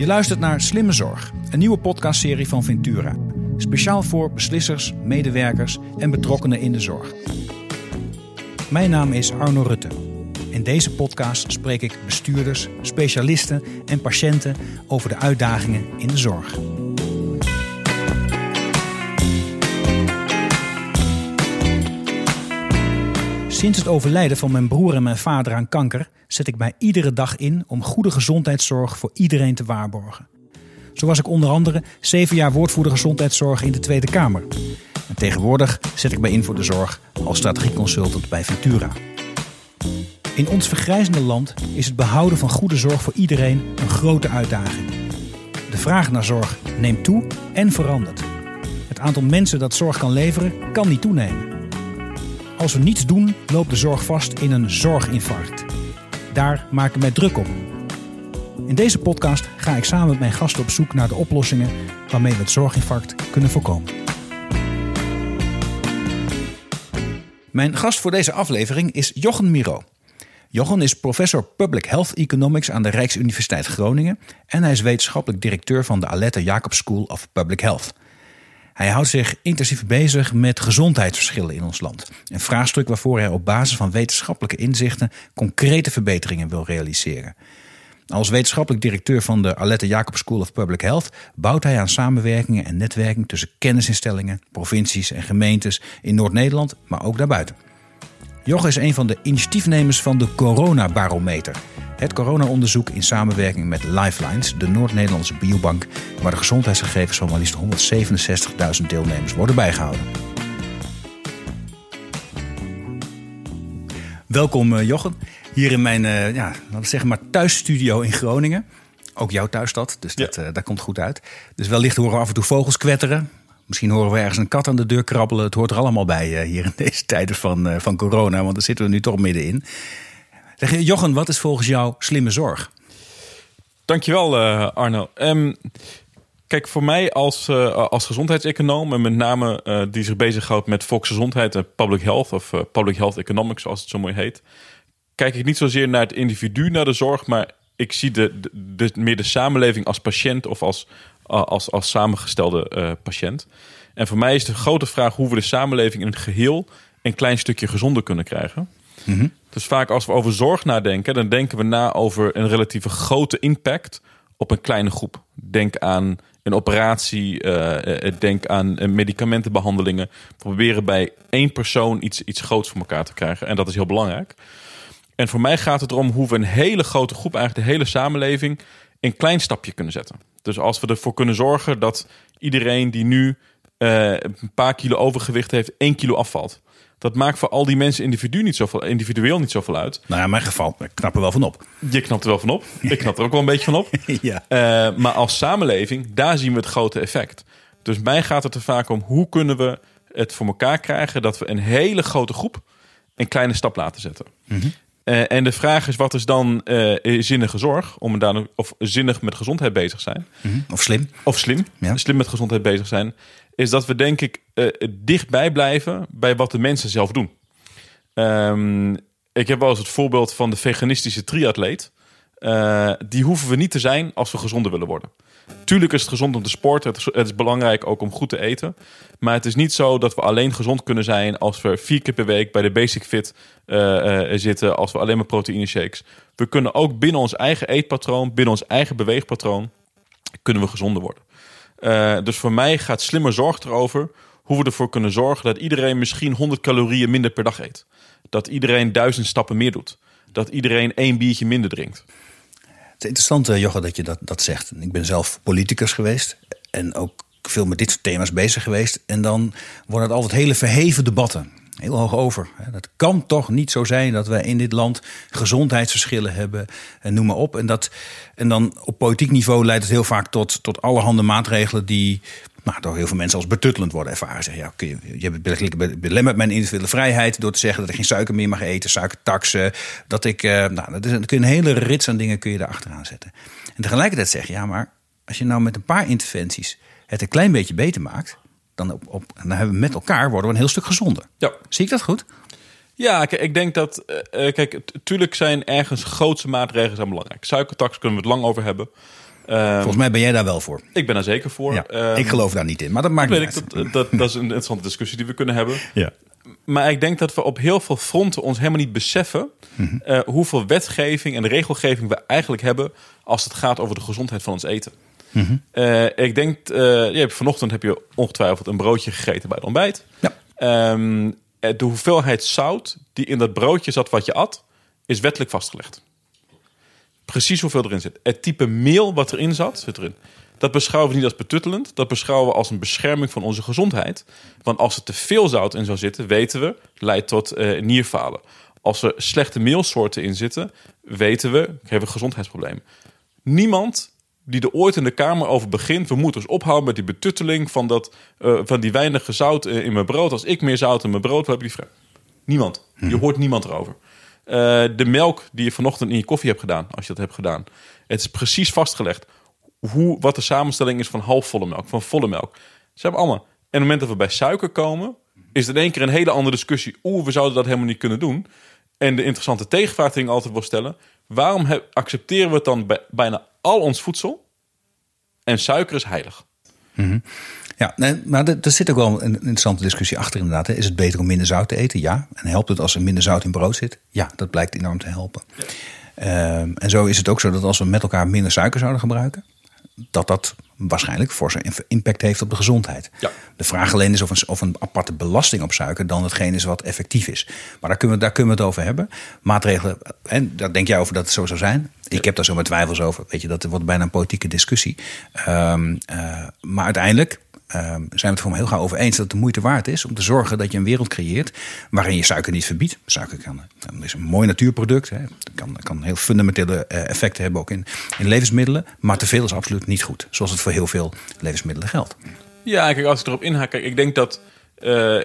Je luistert naar Slimme Zorg, een nieuwe podcastserie van Ventura. Speciaal voor beslissers, medewerkers en betrokkenen in de zorg. Mijn naam is Arno Rutte. In deze podcast spreek ik bestuurders, specialisten en patiënten over de uitdagingen in de zorg. Sinds het overlijden van mijn broer en mijn vader aan kanker zet ik mij iedere dag in om goede gezondheidszorg voor iedereen te waarborgen. Zo was ik onder andere zeven jaar woordvoerder gezondheidszorg in de Tweede Kamer. En tegenwoordig zet ik mij in voor de zorg als strategieconsultant bij Ventura. In ons vergrijzende land is het behouden van goede zorg voor iedereen een grote uitdaging. De vraag naar zorg neemt toe en verandert. Het aantal mensen dat zorg kan leveren kan niet toenemen. Als we niets doen, loopt de zorg vast in een zorginfarct. Daar maak ik mij druk op. In deze podcast ga ik samen met mijn gasten op zoek naar de oplossingen waarmee we het zorginfarct kunnen voorkomen. Mijn gast voor deze aflevering is Jochen Miro. Jochen is professor Public Health Economics aan de Rijksuniversiteit Groningen en hij is wetenschappelijk directeur van de Aletta Jacobs School of Public Health. Hij houdt zich intensief bezig met gezondheidsverschillen in ons land. Een vraagstuk waarvoor hij op basis van wetenschappelijke inzichten concrete verbeteringen wil realiseren. Als wetenschappelijk directeur van de Alette Jacobs School of Public Health bouwt hij aan samenwerkingen en netwerking tussen kennisinstellingen, provincies en gemeentes in Noord-Nederland, maar ook daarbuiten. Joch is een van de initiatiefnemers van de Coronabarometer. Het corona-onderzoek in samenwerking met Lifelines, de Noord-Nederlandse biobank, waar de gezondheidsgegevens van maar liefst 167.000 deelnemers worden bijgehouden. Welkom uh, Jochen, hier in mijn uh, ja, laten we zeggen maar thuisstudio in Groningen. Ook jouw thuisstad, dus dat, uh, dat komt goed uit. Dus wellicht horen we af en toe vogels kwetteren. Misschien horen we ergens een kat aan de deur krabbelen. Het hoort er allemaal bij hier in deze tijden van, van corona, want daar zitten we nu toch middenin. Zeg, Jochen, wat is volgens jou slimme zorg? Dankjewel, uh, Arno. Um, kijk, voor mij als, als gezondheidseconoom... en met name die zich bezighoudt met volksgezondheid en public health... of public health economics, zoals het zo mooi heet... kijk ik niet zozeer naar het individu, naar de zorg... maar ik zie de, de, de meer de samenleving als patiënt... of als, als, als samengestelde patiënt. En voor mij is de grote vraag hoe we de samenleving in het geheel... een klein stukje gezonder kunnen krijgen... Mm -hmm. Dus vaak als we over zorg nadenken, dan denken we na over een relatieve grote impact op een kleine groep. Denk aan een operatie, uh, denk aan medicamentenbehandelingen. Proberen bij één persoon iets, iets groots voor elkaar te krijgen. En dat is heel belangrijk. En voor mij gaat het erom hoe we een hele grote groep, eigenlijk de hele samenleving, een klein stapje kunnen zetten. Dus als we ervoor kunnen zorgen dat iedereen die nu uh, een paar kilo overgewicht heeft, één kilo afvalt dat maakt voor al die mensen individu niet zoveel, individueel niet zoveel uit. Nou ja, in mijn geval, ik knap er wel van op. Je knapt er wel van op. Ik knap er ook wel een beetje van op. ja. Uh, maar als samenleving, daar zien we het grote effect. Dus mij gaat het er vaak om, hoe kunnen we het voor elkaar krijgen... dat we een hele grote groep een kleine stap laten zetten. Mm -hmm. Uh, en de vraag is, wat is dan uh, zinnige zorg? Om daar, of zinnig met gezondheid bezig zijn. Mm -hmm. Of slim. Of slim. Ja. Slim met gezondheid bezig zijn is dat we denk ik uh, dichtbij blijven bij wat de mensen zelf doen. Um, ik heb wel eens het voorbeeld van de veganistische triatleet. Die hoeven we niet te zijn als we gezonder willen worden. Tuurlijk is het gezond om te sporten. Het is, belangrijk ook om goed te eten. Maar het is niet zo dat we alleen gezond kunnen zijn als we vier keer per week bij de Basic Fit uh, zitten. Als we alleen maar proteïne shakes. We kunnen ook binnen ons eigen eetpatroon, binnen ons eigen beweegpatroon, kunnen we gezonder worden. Uh, dus voor mij gaat slimmer zorg erover hoe we ervoor kunnen zorgen dat iedereen misschien 100 calorieën minder per dag eet. Dat iedereen duizend stappen meer doet. Dat iedereen één biertje minder drinkt. Het is interessant, uh, Jochem, dat je dat, dat zegt. Ik ben zelf politicus geweest en ook veel met dit soort thema's bezig geweest. En dan worden het altijd hele verheven debatten heel hoog over. Dat kan toch niet zo zijn dat wij in dit land gezondheidsverschillen hebben en noem maar op. En, dat, en dan op politiek niveau leidt het heel vaak tot, tot allerhande maatregelen die nou, door heel veel mensen als betuttelend worden ervaren. Zeg, ja, kun je, je belemmert mijn individuele vrijheid door te zeggen dat ik geen suiker meer mag eten, suikertaxen. Dat ik, uh, nou, dat is, dan kun je een hele rits aan dingen kun je daar achteraan zetten. En tegelijkertijd zeg je, ja, maar als je nou met een paar interventies het een klein beetje beter maakt, dan, op, op, dan hebben we met elkaar worden we een heel stuk gezonder. Ja. Zie ik dat goed? Ja, ik denk dat. Uh, kijk, tuurlijk zijn ergens grootste maatregelen zijn belangrijk. Suikertax kunnen we het lang over hebben. Ehm, Volgens mij ben jij daar wel voor. ik ben daar zeker voor. Ja, Ehm, ik geloof daar niet in, maar dat maakt niet uit. dat, dat, dat is een interessante discussie die we kunnen hebben. Ja. Maar ik denk dat we op heel veel fronten ons helemaal niet beseffen eh, hoeveel wetgeving en regelgeving we eigenlijk hebben als het gaat over de gezondheid van ons eten. Eh, ik denk, eh, je hebt, vanochtend heb je ongetwijfeld een broodje gegeten bij het ontbijt. Ja. Ehm, eh, de hoeveelheid zout die in dat broodje zat wat je at, is wettelijk vastgelegd. Precies hoeveel erin zit. Het type meel wat erin zat, zit erin. Dat beschouwen we niet als betuttelend. Dat beschouwen we als een bescherming van onze gezondheid. Want als er te veel zout in zou zitten, weten we, leidt tot eh, nierfalen. Als er slechte meelsoorten in zitten, weten we, hebben we gezondheidsproblemen. Niemand die er ooit in de Kamer over begint... we moeten dus ophouden met die betutteling van, dat, eh, van die weinige zout eh, in mijn brood. Als ik meer zout in mijn brood heb je die vraag. Niemand. Je hoort niemand erover. Eh, de melk die je vanochtend in je koffie hebt gedaan, als je dat hebt gedaan. Het is precies vastgelegd hoe, wat de samenstelling is van halfvolle melk, van volle melk. Ze hebben allemaal. En op het moment dat we bij suiker komen, is het in één keer een hele andere discussie. Oeh, we zouden dat helemaal niet kunnen doen. En de interessante tegenvraag die ik altijd wil stellen: waarom accepteren we het dan bij bijna al ons voedsel? En suiker is heilig. Ja, nee, maar er, er zit ook wel een interessante discussie achter inderdaad. Hè. Is het beter om minder zout te eten? Ja. En helpt het als er minder zout in brood zit? Ja, dat blijkt enorm te helpen. Ehm, en zo is het ook zo dat als we met elkaar minder suiker zouden gebruiken... dat dat waarschijnlijk forse impact heeft op de gezondheid. Ja. De vraag alleen is of een, of een aparte belasting op suiker... dan hetgeen is wat effectief is. Maar daar kunnen we, daar kunnen we het over hebben. Maatregelen, en daar denk jij over dat het zo zou zijn. Ik heb daar zo mijn twijfels over. Weet je, dat wordt bijna een politieke discussie. Ehm, eh, maar uiteindelijk zijn we het voor heel gauw over eens dat het de moeite waard is om te zorgen dat je een wereld creëert waarin je suiker niet verbiedt. Suiker kan, eh, is een mooi natuurproduct. Hè. Kan, kan heel fundamentele eh, effecten hebben ook in, in levensmiddelen. Maar te veel is absoluut niet goed. Zoals het voor heel veel levensmiddelen geldt. Ja, kijk, als ik erop inhaak, kijk, ik denk dat eh,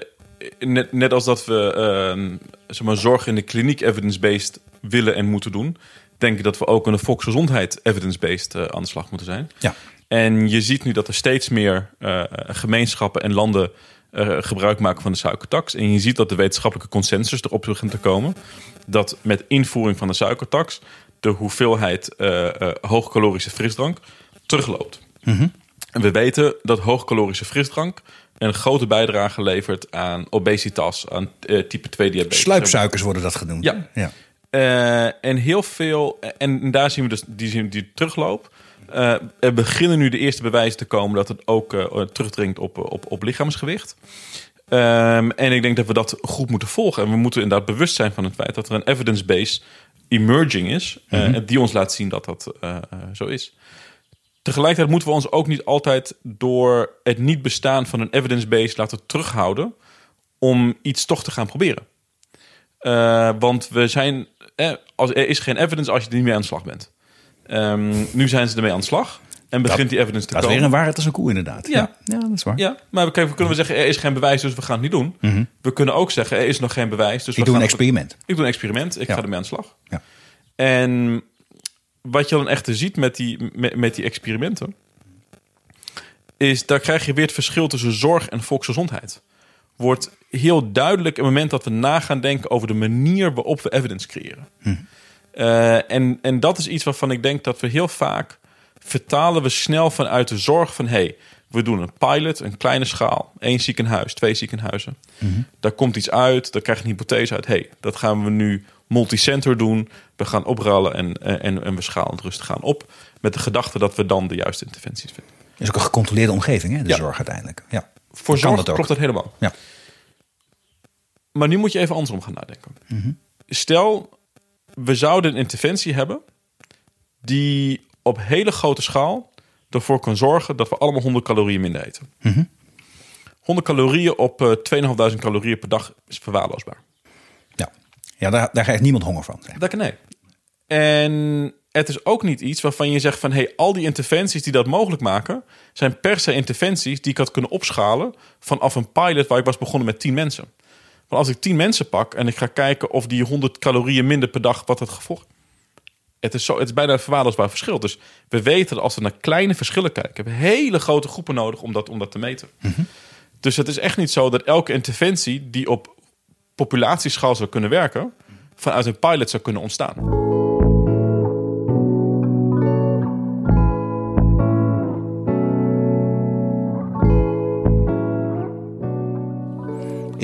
net, net als dat we eh, zeg maar, zorg in de kliniek evidence-based willen en moeten doen, denk ik dat we ook in de volksgezondheid evidence-based eh, aan de slag moeten zijn. Ja. En je ziet nu dat er steeds meer eh, gemeenschappen en landen eh, gebruik maken van de suikertax. En je ziet dat de wetenschappelijke consensus erop begint te komen. Dat met invoering van de suikertax de hoeveelheid eh, eh, hoogcalorische frisdrank terugloopt. En we weten dat hoogcalorische frisdrank een grote bijdrage levert aan obesitas, aan type 2 diabetes. Sluipsuikers worden dat genoemd. Ja. ja. En heel veel, en daar zien we dus die, die terugloop. Eh, er beginnen nu de eerste bewijzen te komen dat het ook eh, terugdringt op, op, op lichaamsgewicht. Ehm, en ik denk dat we dat goed moeten volgen. En we moeten inderdaad bewust zijn van het feit dat er een evidence base emerging is. eh, en die ons laat zien dat dat eh, eh, zo is. Tegelijkertijd moeten we ons ook niet altijd door het niet bestaan van een evidence base laten terughouden om iets toch te gaan proberen. Eh, want we zijn, eh, als, er is geen evidence als je er niet mee aan de slag bent. Ehm, nu zijn ze ermee aan de slag en begint die evidence te Dat is komen. weer een waarheid als een koe inderdaad. Ja. ja dat is waar. Ja, maar we, kunnen we zeggen er is geen bewijs, dus we gaan het niet doen. We kunnen ook zeggen er is nog geen bewijs, dus Ik we doe een gaan experiment. Ik doe een experiment, ik Ja. ga ermee aan de slag. Ja. En wat je dan echt ziet met die, met, met die experimenten, is daar krijg je weer het verschil tussen zorg en volksgezondheid. Wordt heel duidelijk op het moment dat we na gaan denken over de manier waarop we evidence creëren. Eh, en, en dat is iets waarvan ik denk dat we heel vaak vertalen we snel vanuit de zorg van hey, we doen een pilot, een kleine schaal, één ziekenhuis, twee ziekenhuizen. Daar komt iets uit, daar krijg je een hypothese uit. hey, dat gaan we nu multicenter doen. We gaan oprollen en, en, en we schalen het rustig aan op. Met de gedachte dat we dan de juiste interventies vinden. Het is ook een gecontroleerde omgeving, hè, de Ja. zorg uiteindelijk. Ja. Voor zorg dat klopt dat helemaal. Ja. Maar nu moet je even andersom gaan nadenken. Stel, we zouden een interventie hebben die op hele grote schaal ervoor kan zorgen dat we allemaal 100 calorieën minder eten. 100 calorieën op eh 2500 calorieën per dag is verwaarloosbaar. Ja, ja daar, daar krijgt niemand honger van. Dat kan nee. En het is ook niet iets waarvan je zegt van... hey, al die interventies die dat mogelijk maken... zijn per se interventies die ik had kunnen opschalen... vanaf een pilot waar ik was begonnen met 10 mensen. Maar als ik 10 mensen pak en ik ga kijken of die 100 calorieën minder per dag... wat het gevolg... Het is, zo, het is bijna een verwaarloosbaar verschil. Dus we weten dat als we naar kleine verschillen kijken... hebben we hele grote groepen nodig om dat, om dat te meten. Dus het is echt niet zo dat elke interventie... die op populatieschaal zou kunnen werken... vanuit een pilot zou kunnen ontstaan.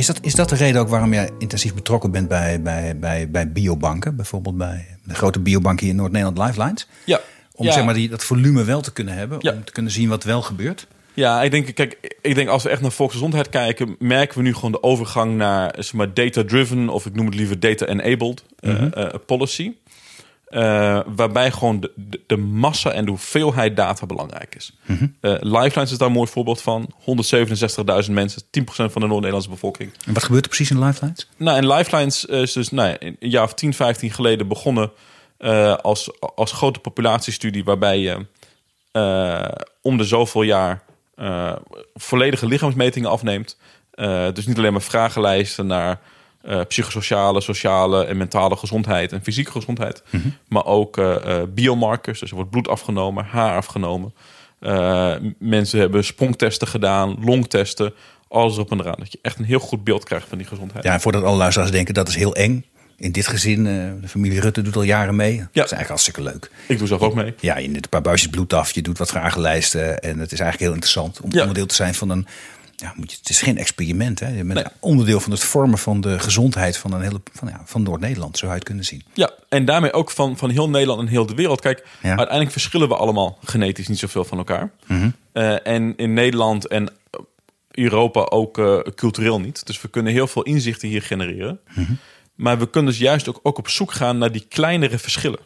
Is dat, is dat de reden ook waarom jij intensief betrokken bent bij, bij, bij, bij biobanken? Bijvoorbeeld bij de grote biobank hier in Noord-Nederland, Lifelines? Ja. Om Ja. zeg maar die, dat volume wel te kunnen hebben. Ja. Om te kunnen zien wat wel gebeurt. Ja, ik denk, kijk, ik denk als we echt naar volksgezondheid kijken, merken we nu gewoon de overgang naar zeg maar, data-driven, of ik noem het liever data-enabled eh, eh, policy. Eh, waarbij gewoon de, de, de massa en de hoeveelheid data belangrijk is. Eh, Lifelines is daar een mooi voorbeeld van. 167.000 mensen, 10% van de Noord-Nederlandse bevolking. En wat gebeurt er precies in Lifelines? Nou, en Lifelines is dus nou, ja, een jaar of 10, 15 geleden begonnen eh, als, als grote populatiestudie waarbij je om de zoveel jaar volledige lichaamsmetingen afneemt. Dus niet alleen maar vragenlijsten naar eh, psychosociale, sociale en mentale gezondheid en fysieke gezondheid. Maar ook eh, eh, biomarkers. Dus er wordt bloed afgenomen, haar afgenomen. Mensen hebben sprongtesten gedaan, longtesten. Alles op en eraan. Dat je echt een heel goed beeld krijgt van die gezondheid. Ja, en voordat alle luisteraars denken dat is heel eng. In dit gezin, de familie Rutte doet al jaren mee. Dat is eigenlijk hartstikke leuk. Ik doe zelf ook mee. Ja, je neemt een paar buisjes bloed af, je doet wat vragenlijsten. En het is eigenlijk heel interessant om Ja. onderdeel te zijn van een... Ja, moet je, het is geen experiment. Hè? Je bent Nee. onderdeel van het vormen van de gezondheid van, een hele, van, ja, van Noord-Nederland. Zo zou je het kunnen zien. Ja, en daarmee ook van, van heel Nederland en heel de wereld. Kijk, Ja. uiteindelijk verschillen we allemaal genetisch niet zoveel van elkaar. Eh, en in Nederland en Europa ook eh, cultureel niet. Dus we kunnen heel veel inzichten hier genereren. Maar we kunnen dus juist ook, ook op zoek gaan naar die kleinere verschillen.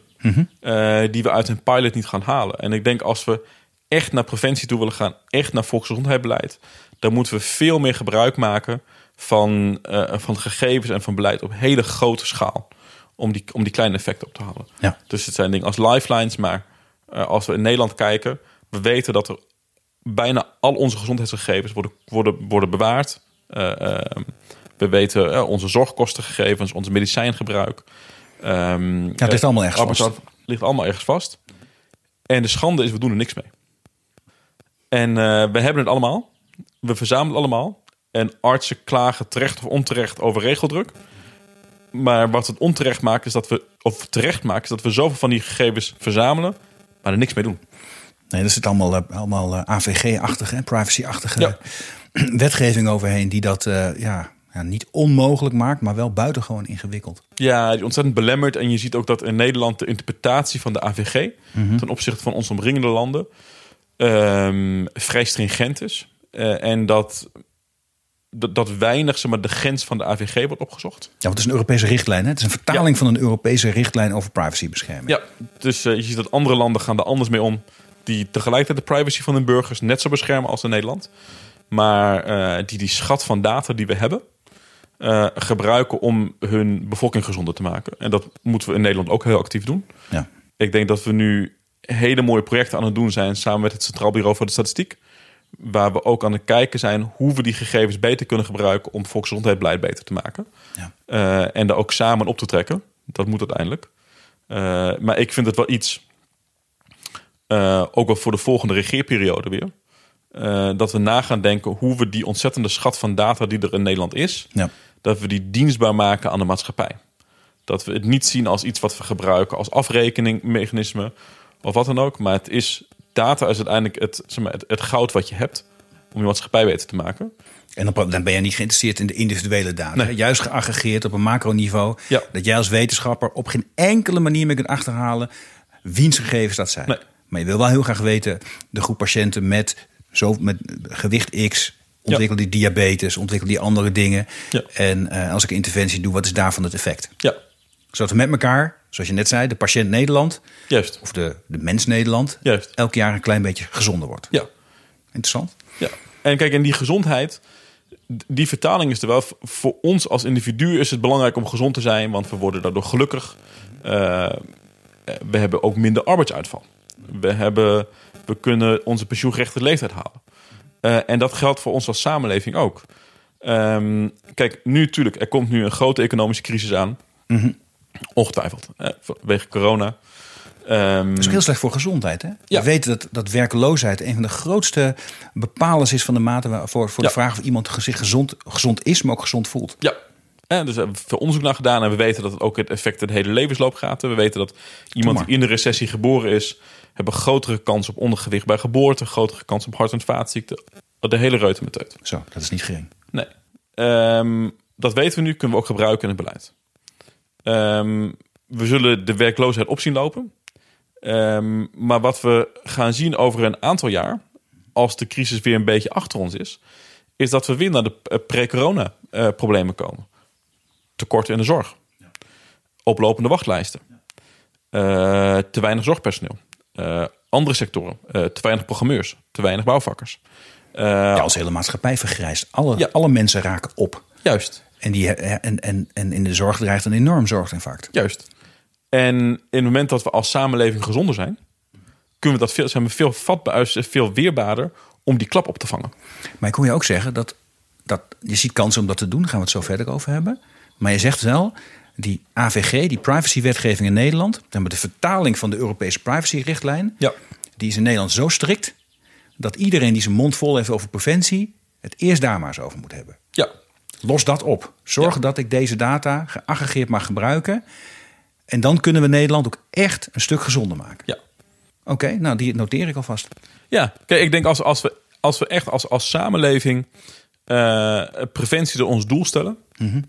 eh, die we uit een pilot niet gaan halen. En ik denk als we echt naar preventie toe willen gaan, echt naar volksgezondheidsbeleid, dan moeten we veel meer gebruik maken van, eh, van gegevens en van beleid op hele grote schaal. Om die, om die kleine effecten op te halen. Ja. Dus het zijn dingen als lifelines, maar eh, als we in Nederland kijken, we weten dat er bijna al onze gezondheidsgegevens worden, worden, worden bewaard. Eh, ehm, we weten onze zorgkostengegevens, onze medicijngebruik. Ehm, Ja, het ligt allemaal ergens vast. arbeidsart- ligt allemaal ergens vast. En de schande is, we doen er niks mee. En we hebben het allemaal. We verzamelen allemaal. En artsen klagen terecht of onterecht over regeldruk. Maar wat het onterecht maakt, is dat we, of terecht maakt, is dat we zoveel van die gegevens verzamelen, maar er niks mee doen. Nee, er zit allemaal, eh, allemaal eh, AVG-achtige en privacy-achtige Ja. wetgeving overheen... die dat eh, ja, ja, niet onmogelijk maakt, maar wel buitengewoon ingewikkeld. Ja, die ontzettend belemmerd. En je ziet ook dat in Nederland de interpretatie van de AVG ten opzichte van onze omringende landen ehm, vrij stringent is. Eh, en dat, dat, dat weinig zeg maar, de grens van de AVG wordt opgezocht. Ja, want het is een Europese richtlijn. Hè? Het is een vertaling van een Europese richtlijn over privacybescherming. Ja, dus eh, je ziet dat andere landen gaan er anders mee om. Die tegelijkertijd de privacy van hun burgers net zo beschermen als in Nederland. Maar eh, die die schat van data die we hebben... gebruiken om hun bevolking gezonder te maken. En dat moeten we in Nederland ook heel actief doen. Ja. Ik denk dat we nu hele mooie projecten aan het doen zijn... samen met het Centraal Bureau voor de Statistiek. Waar we ook aan het kijken zijn hoe we die gegevens beter kunnen gebruiken... om volksgezondheidsbeleid beter te maken. Ja. Eh, en daar ook samen op te trekken. Dat moet uiteindelijk. Eh, maar ik vind het wel iets... eh, ook wel voor de volgende regeerperiode weer... dat we na gaan denken hoe we die ontzettende schat van data die er in Nederland is... Ja. dat we die dienstbaar maken aan de maatschappij. Dat we het niet zien als iets wat we gebruiken als afrekeningmechanisme of wat dan ook. Maar het is data is uiteindelijk het, zeg maar, het, het goud wat je hebt om je maatschappij beter te maken. En dan, dan ben je niet geïnteresseerd in de individuele data. Nee. Juist geaggregeerd op een macroniveau. Ja. Dat jij als wetenschapper op geen enkele manier meer kunt achterhalen wiens gegevens dat zijn. Nee. Maar je wil wel heel graag weten, de groep patiënten met, zo, met gewicht X ontwikkelt die diabetes, ontwikkelt die andere dingen. Ja. En eh, als ik een interventie doe, wat is daarvan het effect? Ja, Zodat we met elkaar, zoals je net zei, de patiënt Nederland juist. of de, de mens Nederland Juist. elk jaar een klein beetje gezonder wordt. Ja, Interessant. ja. En kijk, en die gezondheid, die vertaling is er wel. Voor ons als individu is het belangrijk om gezond te zijn, want we worden daardoor gelukkig. Eh, we hebben ook minder arbeidsuitval. We, hebben, we kunnen onze pensioengerechte leeftijd halen. Eh, en dat geldt voor ons als samenleving ook. Ehm, kijk, nu natuurlijk, er komt nu een grote economische crisis aan. Ongetwijfeld, eh, vanwege corona. Ehm, Dat is ook heel slecht voor gezondheid. Hè? Ja. We weten dat, dat werkloosheid een van de grootste bepalers is van de mate waar- voor, Ja. de vraag of iemand zich gezond, gezond is, maar ook gezond voelt. Ja. Eh, dus we hebben veel onderzoek naar gedaan en we weten dat het ook het effect de hele levensloop gaat. We weten dat iemand die in de recessie geboren is, hebben grotere kans op ondergewicht bij geboorte, grotere kans op hart- en vaatziekten. De hele reutemeteut. Zo, dat is niet gering. Nee. Ehm, dat weten we nu, kunnen we ook gebruiken in het beleid. Ehm, we zullen de werkloosheid op zien lopen. Ehm, maar wat we gaan zien over een aantal jaar, als de crisis weer een beetje achter ons is, is dat we weer naar de eh, pre-corona eh, problemen komen. Tekorten in de zorg. Oplopende wachtlijsten. Eh, te weinig zorgpersoneel. Andere sectoren. te weinig programmeurs. Te weinig bouwvakkers. Ja, als hele maatschappij vergrijst. Alle, Ja. alle mensen raken op. Juist. En, die, en, en, en in de zorg dreigt een enorm zorginfarct. Juist. En in het moment dat we als samenleving gezonder zijn, kunnen we dat veel, zijn we veel vatbaar, veel weerbaarder om die klap op te vangen. Maar ik kon je ook zeggen dat, dat je ziet kansen om dat te doen. Daar gaan we het zo verder over hebben. Maar je zegt wel, die AVG, die privacywetgeving in Nederland, dan de vertaling van de Europese privacyrichtlijn, Ja. die is in Nederland zo strikt dat iedereen die zijn mond vol heeft over preventie, het eerst daar maar eens over moet hebben. Los dat op. Zorg Ja. dat ik deze data geaggregeerd mag gebruiken. En dan kunnen we Nederland ook echt een stuk gezonder maken. Ja. Oké, nou die noteer ik alvast. Ja, kijk, ik denk als, als, we, als we echt als, als samenleving eh, preventie door ons doel stellen.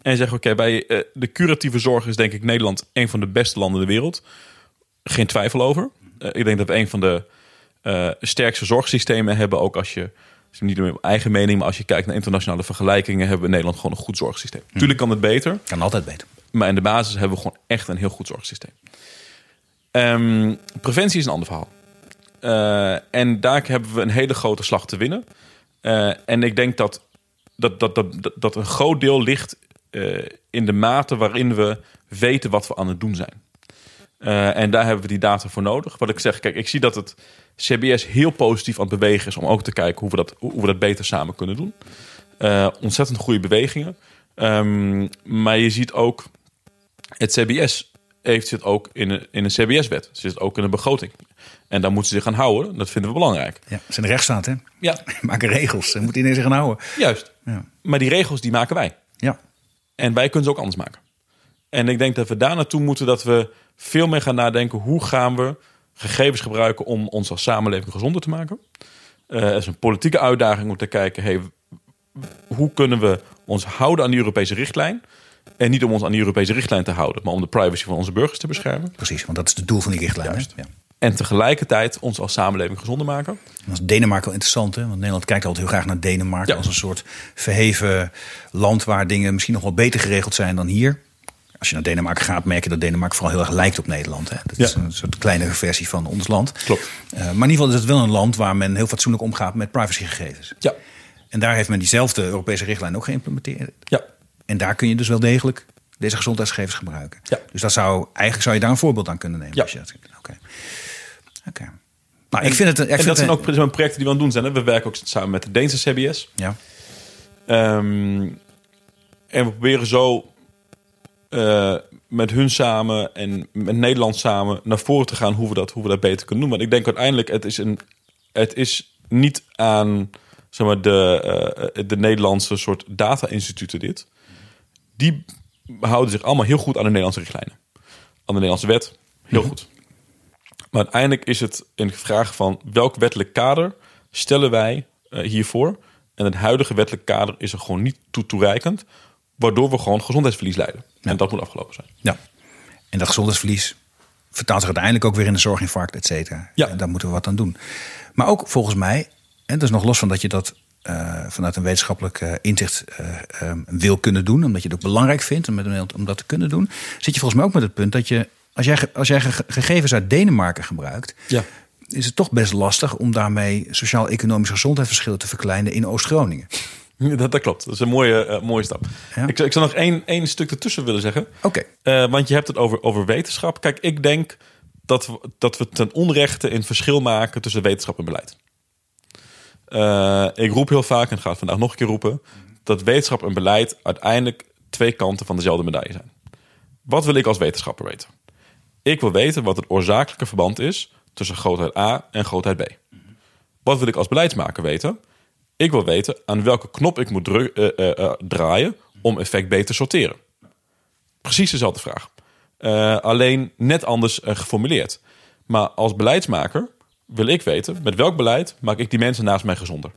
En zeggen, oké, bij eh, de curatieve zorg is denk ik Nederland een van de beste landen in de wereld. Geen twijfel over. Eh, ik denk dat we een van de sterkste zorgsystemen hebben. Ook als je, je niet mijn eigen mening, maar als je kijkt naar internationale vergelijkingen, hebben we in Nederland gewoon een goed zorgsysteem. Tuurlijk kan het beter. Kan altijd beter. Maar in de basis hebben we gewoon echt een heel goed zorgsysteem. Ehm, preventie is een ander verhaal. Eh, en daar hebben we een hele grote slag te winnen. Eh, en ik denk dat, dat, dat, dat, dat- een groot deel ligt eh, in de mate waarin we weten wat we aan het doen zijn. En daar hebben we die data voor nodig. Wat ik zeg, kijk, ik zie dat het CBS heel positief aan het bewegen is om ook te kijken hoe we dat, hoe we dat beter samen kunnen doen. Eh, ontzettend goede bewegingen. Ehm, maar je ziet ook, het CBS heeft zit ook in een, in een CBS-wet. Zit ook in een begroting. En daar moeten ze zich aan houden. Dat vinden we belangrijk. Ja, het zijn de rechtsstaat, hè? Ja, Maken regels. Ze moeten iedereen zich aan houden. juist. Ja. Maar die regels die maken wij. Ja. En wij kunnen ze ook anders maken. En ik denk dat we daar naartoe moeten dat we veel meer gaan nadenken. Hoe gaan we gegevens gebruiken om ons als samenleving gezonder te maken? Het is een politieke uitdaging om te kijken. Hey, hoe kunnen we ons houden aan die Europese richtlijn? En niet om ons aan die Europese richtlijn te houden, maar om de privacy van onze burgers te beschermen. Precies, want dat is het doel van die richtlijn. hè? Juist. Ja. En tegelijkertijd ons als samenleving gezonder maken. Dat is Denemarken wel interessant, hè? Want Nederland kijkt altijd heel graag naar Denemarken Ja. als een soort verheven land waar dingen misschien nog wel beter geregeld zijn dan hier. Als je naar Denemarken gaat, merk je dat Denemarken vooral heel erg lijkt op Nederland. Hè? Dat is een soort kleine versie van ons land. Klopt. Eh, maar in ieder geval is het wel een land waar men heel fatsoenlijk omgaat met privacygegevens. Ja. En daar heeft men diezelfde Europese richtlijn ook geïmplementeerd. Ja. En daar kun je dus wel degelijk deze gezondheidsgegevens gebruiken. Ja. Dus dat zou, eigenlijk zou je daar een voorbeeld aan kunnen nemen. Ja. Als je dat, oké. Oké. Nou, ik vind het... Ik en vind dat zijn ook projecten die we aan het doen zijn. Hè? We werken ook samen met de Deense CBS. Ja. Ehm, en we proberen zo eh, met hun samen en met Nederland samen naar voren te gaan hoe we dat, hoe we dat beter kunnen doen. Want ik denk uiteindelijk, het is, een, het is niet aan zeg maar, de, eh, de Nederlandse soort data-instituten dit. Die houden zich allemaal heel goed aan de Nederlandse richtlijnen. Aan de Nederlandse wet, heel goed. Maar uiteindelijk is het een vraag van welk wettelijk kader stellen wij eh, hiervoor. En het huidige wettelijk kader is er gewoon niet toe toereikend. Waardoor we gewoon gezondheidsverlies leiden. En dat moet afgelopen zijn. Ja. En dat gezondheidsverlies vertaalt zich uiteindelijk ook weer in de zorginfarct, et cetera. Ja. En daar moeten we wat aan doen. Maar ook volgens mij, en dat is nog los van dat je dat eh, vanuit een wetenschappelijk eh, inzicht eh, eh, wil kunnen doen, omdat je het ook belangrijk vindt om, met- om dat te kunnen doen, zit je volgens mij ook met het punt dat je, als jij, als jij ge- gegevens uit Denemarken gebruikt, Ja. is het toch best lastig om daarmee sociaal-economische gezondheidsverschillen te verkleinen in Oost-Groningen. Dat, dat klopt. Dat is een mooie, eh, mooie stap. Ja. Ik, zou- ik zou nog één, één stuk ertussen willen zeggen. Oké. Eh, want je hebt het over, over wetenschap. Kijk, ik denk dat we, dat we ten onrechte een verschil maken tussen wetenschap en beleid. Eh, ik roep heel vaak, en ga het vandaag nog een keer roepen, dat wetenschap en beleid uiteindelijk twee kanten van dezelfde medaille zijn. Wat wil ik als wetenschapper weten? Ik wil weten wat het oorzakelijke verband is tussen grootheid A en grootheid B. Wat wil ik als beleidsmaker weten? Ik wil weten aan welke knop ik moet eh, eh, eh, draaien om effect B te sorteren. Precies dezelfde vraag. Alleen net anders geformuleerd. Maar als beleidsmaker wil ik weten met welk beleid maak ik die mensen naast mij gezonder.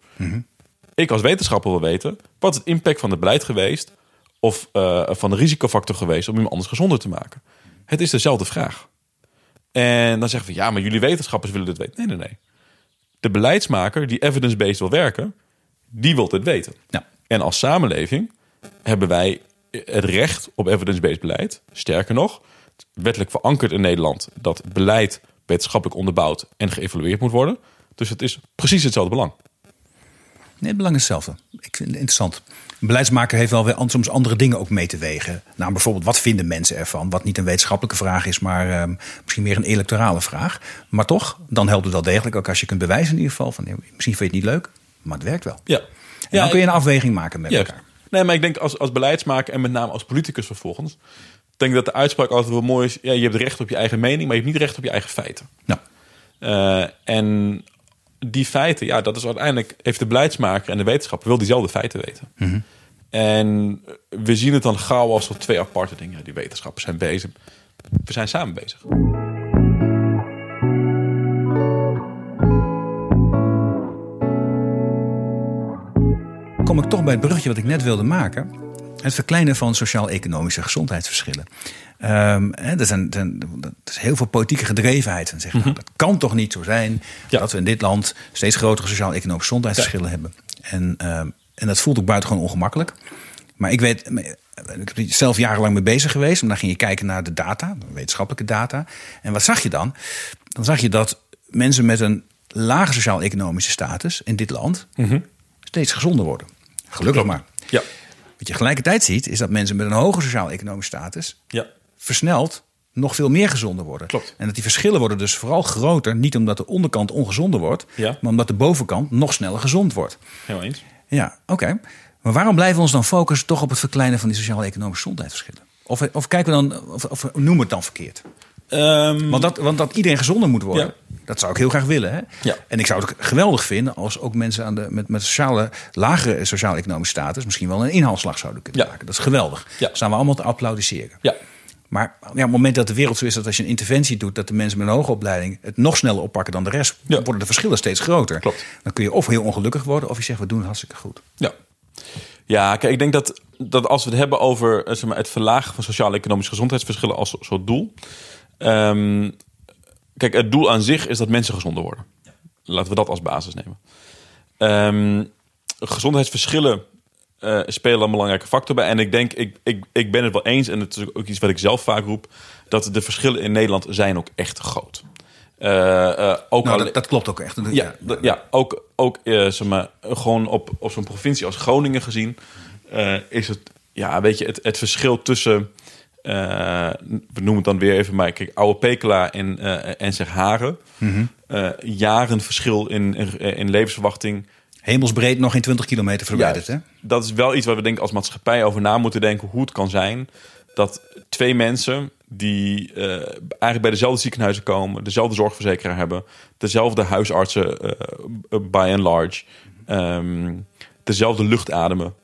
Ik als wetenschapper wil weten, wat het impact van het beleid geweest of van de risicofactor geweest om iemand anders gezonder te maken? Het is dezelfde vraag. En dan zeggen we, ja, maar jullie wetenschappers willen dit weten. Nee, nee, nee. De beleidsmaker die evidence-based wil werken, die wil dit weten. Ja. En als samenleving hebben wij het recht op evidence-based beleid. Sterker nog, wettelijk verankerd in Nederland dat beleid wetenschappelijk onderbouwd en geëvalueerd moet worden. Dus het is precies hetzelfde belang. Nee, het belang is hetzelfde. Ik vind het interessant. Een beleidsmaker heeft wel weer soms andere dingen ook mee te wegen. Nou, bijvoorbeeld, wat vinden mensen ervan? Wat niet een wetenschappelijke vraag is, maar uh, misschien meer een electorale vraag. Maar toch, dan helpt het wel degelijk ook als je kunt bewijzen in ieder geval. Van, misschien vind je het niet leuk, maar het werkt wel. Ja. En ja, dan kun je een afweging maken met elkaar. Nee, maar ik denk als, als beleidsmaker en met name als politicus vervolgens... denk dat de uitspraak altijd wel mooi is... Ja, je hebt recht op je eigen mening, maar je hebt niet recht op je eigen feiten. Nou. Uh, en die feiten, ja, dat is uiteindelijk... heeft de beleidsmaker en de wetenschapper wil diezelfde feiten weten. Mm -hmm. En we zien het dan gauw als twee aparte dingen. Die wetenschappers zijn bezig. We zijn samen bezig. Kom ik toch bij het bruggetje wat ik net wilde maken. Het verkleinen van sociaal-economische gezondheidsverschillen. Um, hè, er, zijn, er is heel veel politieke gedrevenheid. En zeggen, mm -hmm. nou, dat kan toch niet zo zijn ja. dat we in dit land steeds grotere sociaal-economische gezondheidsverschillen ja. hebben. En, um, en dat voelt ook buitengewoon ongemakkelijk. Maar ik weet, ik heb er zelf jarenlang mee bezig geweest. En dan ging je kijken naar de data, de wetenschappelijke data. En wat zag je dan? Dan zag je dat mensen met een lage sociaal-economische status in dit land mm -hmm. steeds gezonder worden. Gelukkig maar. Ja. Wat je tegelijkertijd ziet, is dat mensen met een hoge sociaal-economische status ja. versneld nog veel meer gezonder worden. Klopt. En dat die verschillen worden dus vooral groter, niet omdat de onderkant ongezonder wordt, ja. maar omdat de bovenkant nog sneller gezond wordt. Heel eens. Ja, oké. Okay. Maar waarom blijven we ons dan focussen toch op het verkleinen van die sociaal-economische gezondheidsverschillen? Of, of kijken we dan, of, of noemen we het dan verkeerd? Um, want, dat, want dat iedereen gezonder moet worden, ja. Dat zou ik heel graag willen. Hè? Ja. En ik zou het geweldig vinden als ook mensen aan de, met, met sociale, lagere sociaal-economische status misschien wel een inhaalslag zouden kunnen Ja. maken. Dat is geweldig. Ja. Dat staan we allemaal te applaudisseren. Ja. Maar ja, op het moment dat de wereld zo is dat als je een interventie doet, dat de mensen met een hoge opleiding het nog sneller oppakken dan de rest, Ja. worden de verschillen steeds groter. Klopt. Dan kun je of heel ongelukkig worden, of je zegt we doen het hartstikke goed. Ja. Ja, kijk, ik denk dat, dat als we het hebben over eh, zeg maar, het verlagen van sociaal-economische gezondheidsverschillen als soort doel. Ehm, kijk, het doel aan zich is dat mensen gezonder worden. Laten we dat als basis nemen. Ehm, gezondheidsverschillen eh, spelen een belangrijke factor bij. En ik denk, ik, ik, ik ben het wel eens, en het is ook iets wat ik zelf vaak roep, dat de verschillen in Nederland zijn ook echt groot. Eh, ook Nou, dat, dat klopt ook echt. ja, d- ja ook, ook eh, zeg maar, gewoon op, op zo'n provincie als Groningen gezien, is het, ja, weet je, het, het verschil tussen, eh, we noemen het dan weer even, maar kijk, Oude Pekela en, eh en zeg Haren, eh, jaren verschil in, in, in levensverwachting. Hemelsbreed nog geen 20 kilometer verwijderd. Hè? Dat is wel iets waar we denk als maatschappij over na moeten denken hoe het kan zijn dat twee mensen die eigenlijk bij dezelfde ziekenhuizen komen, dezelfde zorgverzekeraar hebben, dezelfde huisartsen by and large, ehm, dezelfde lucht ademen,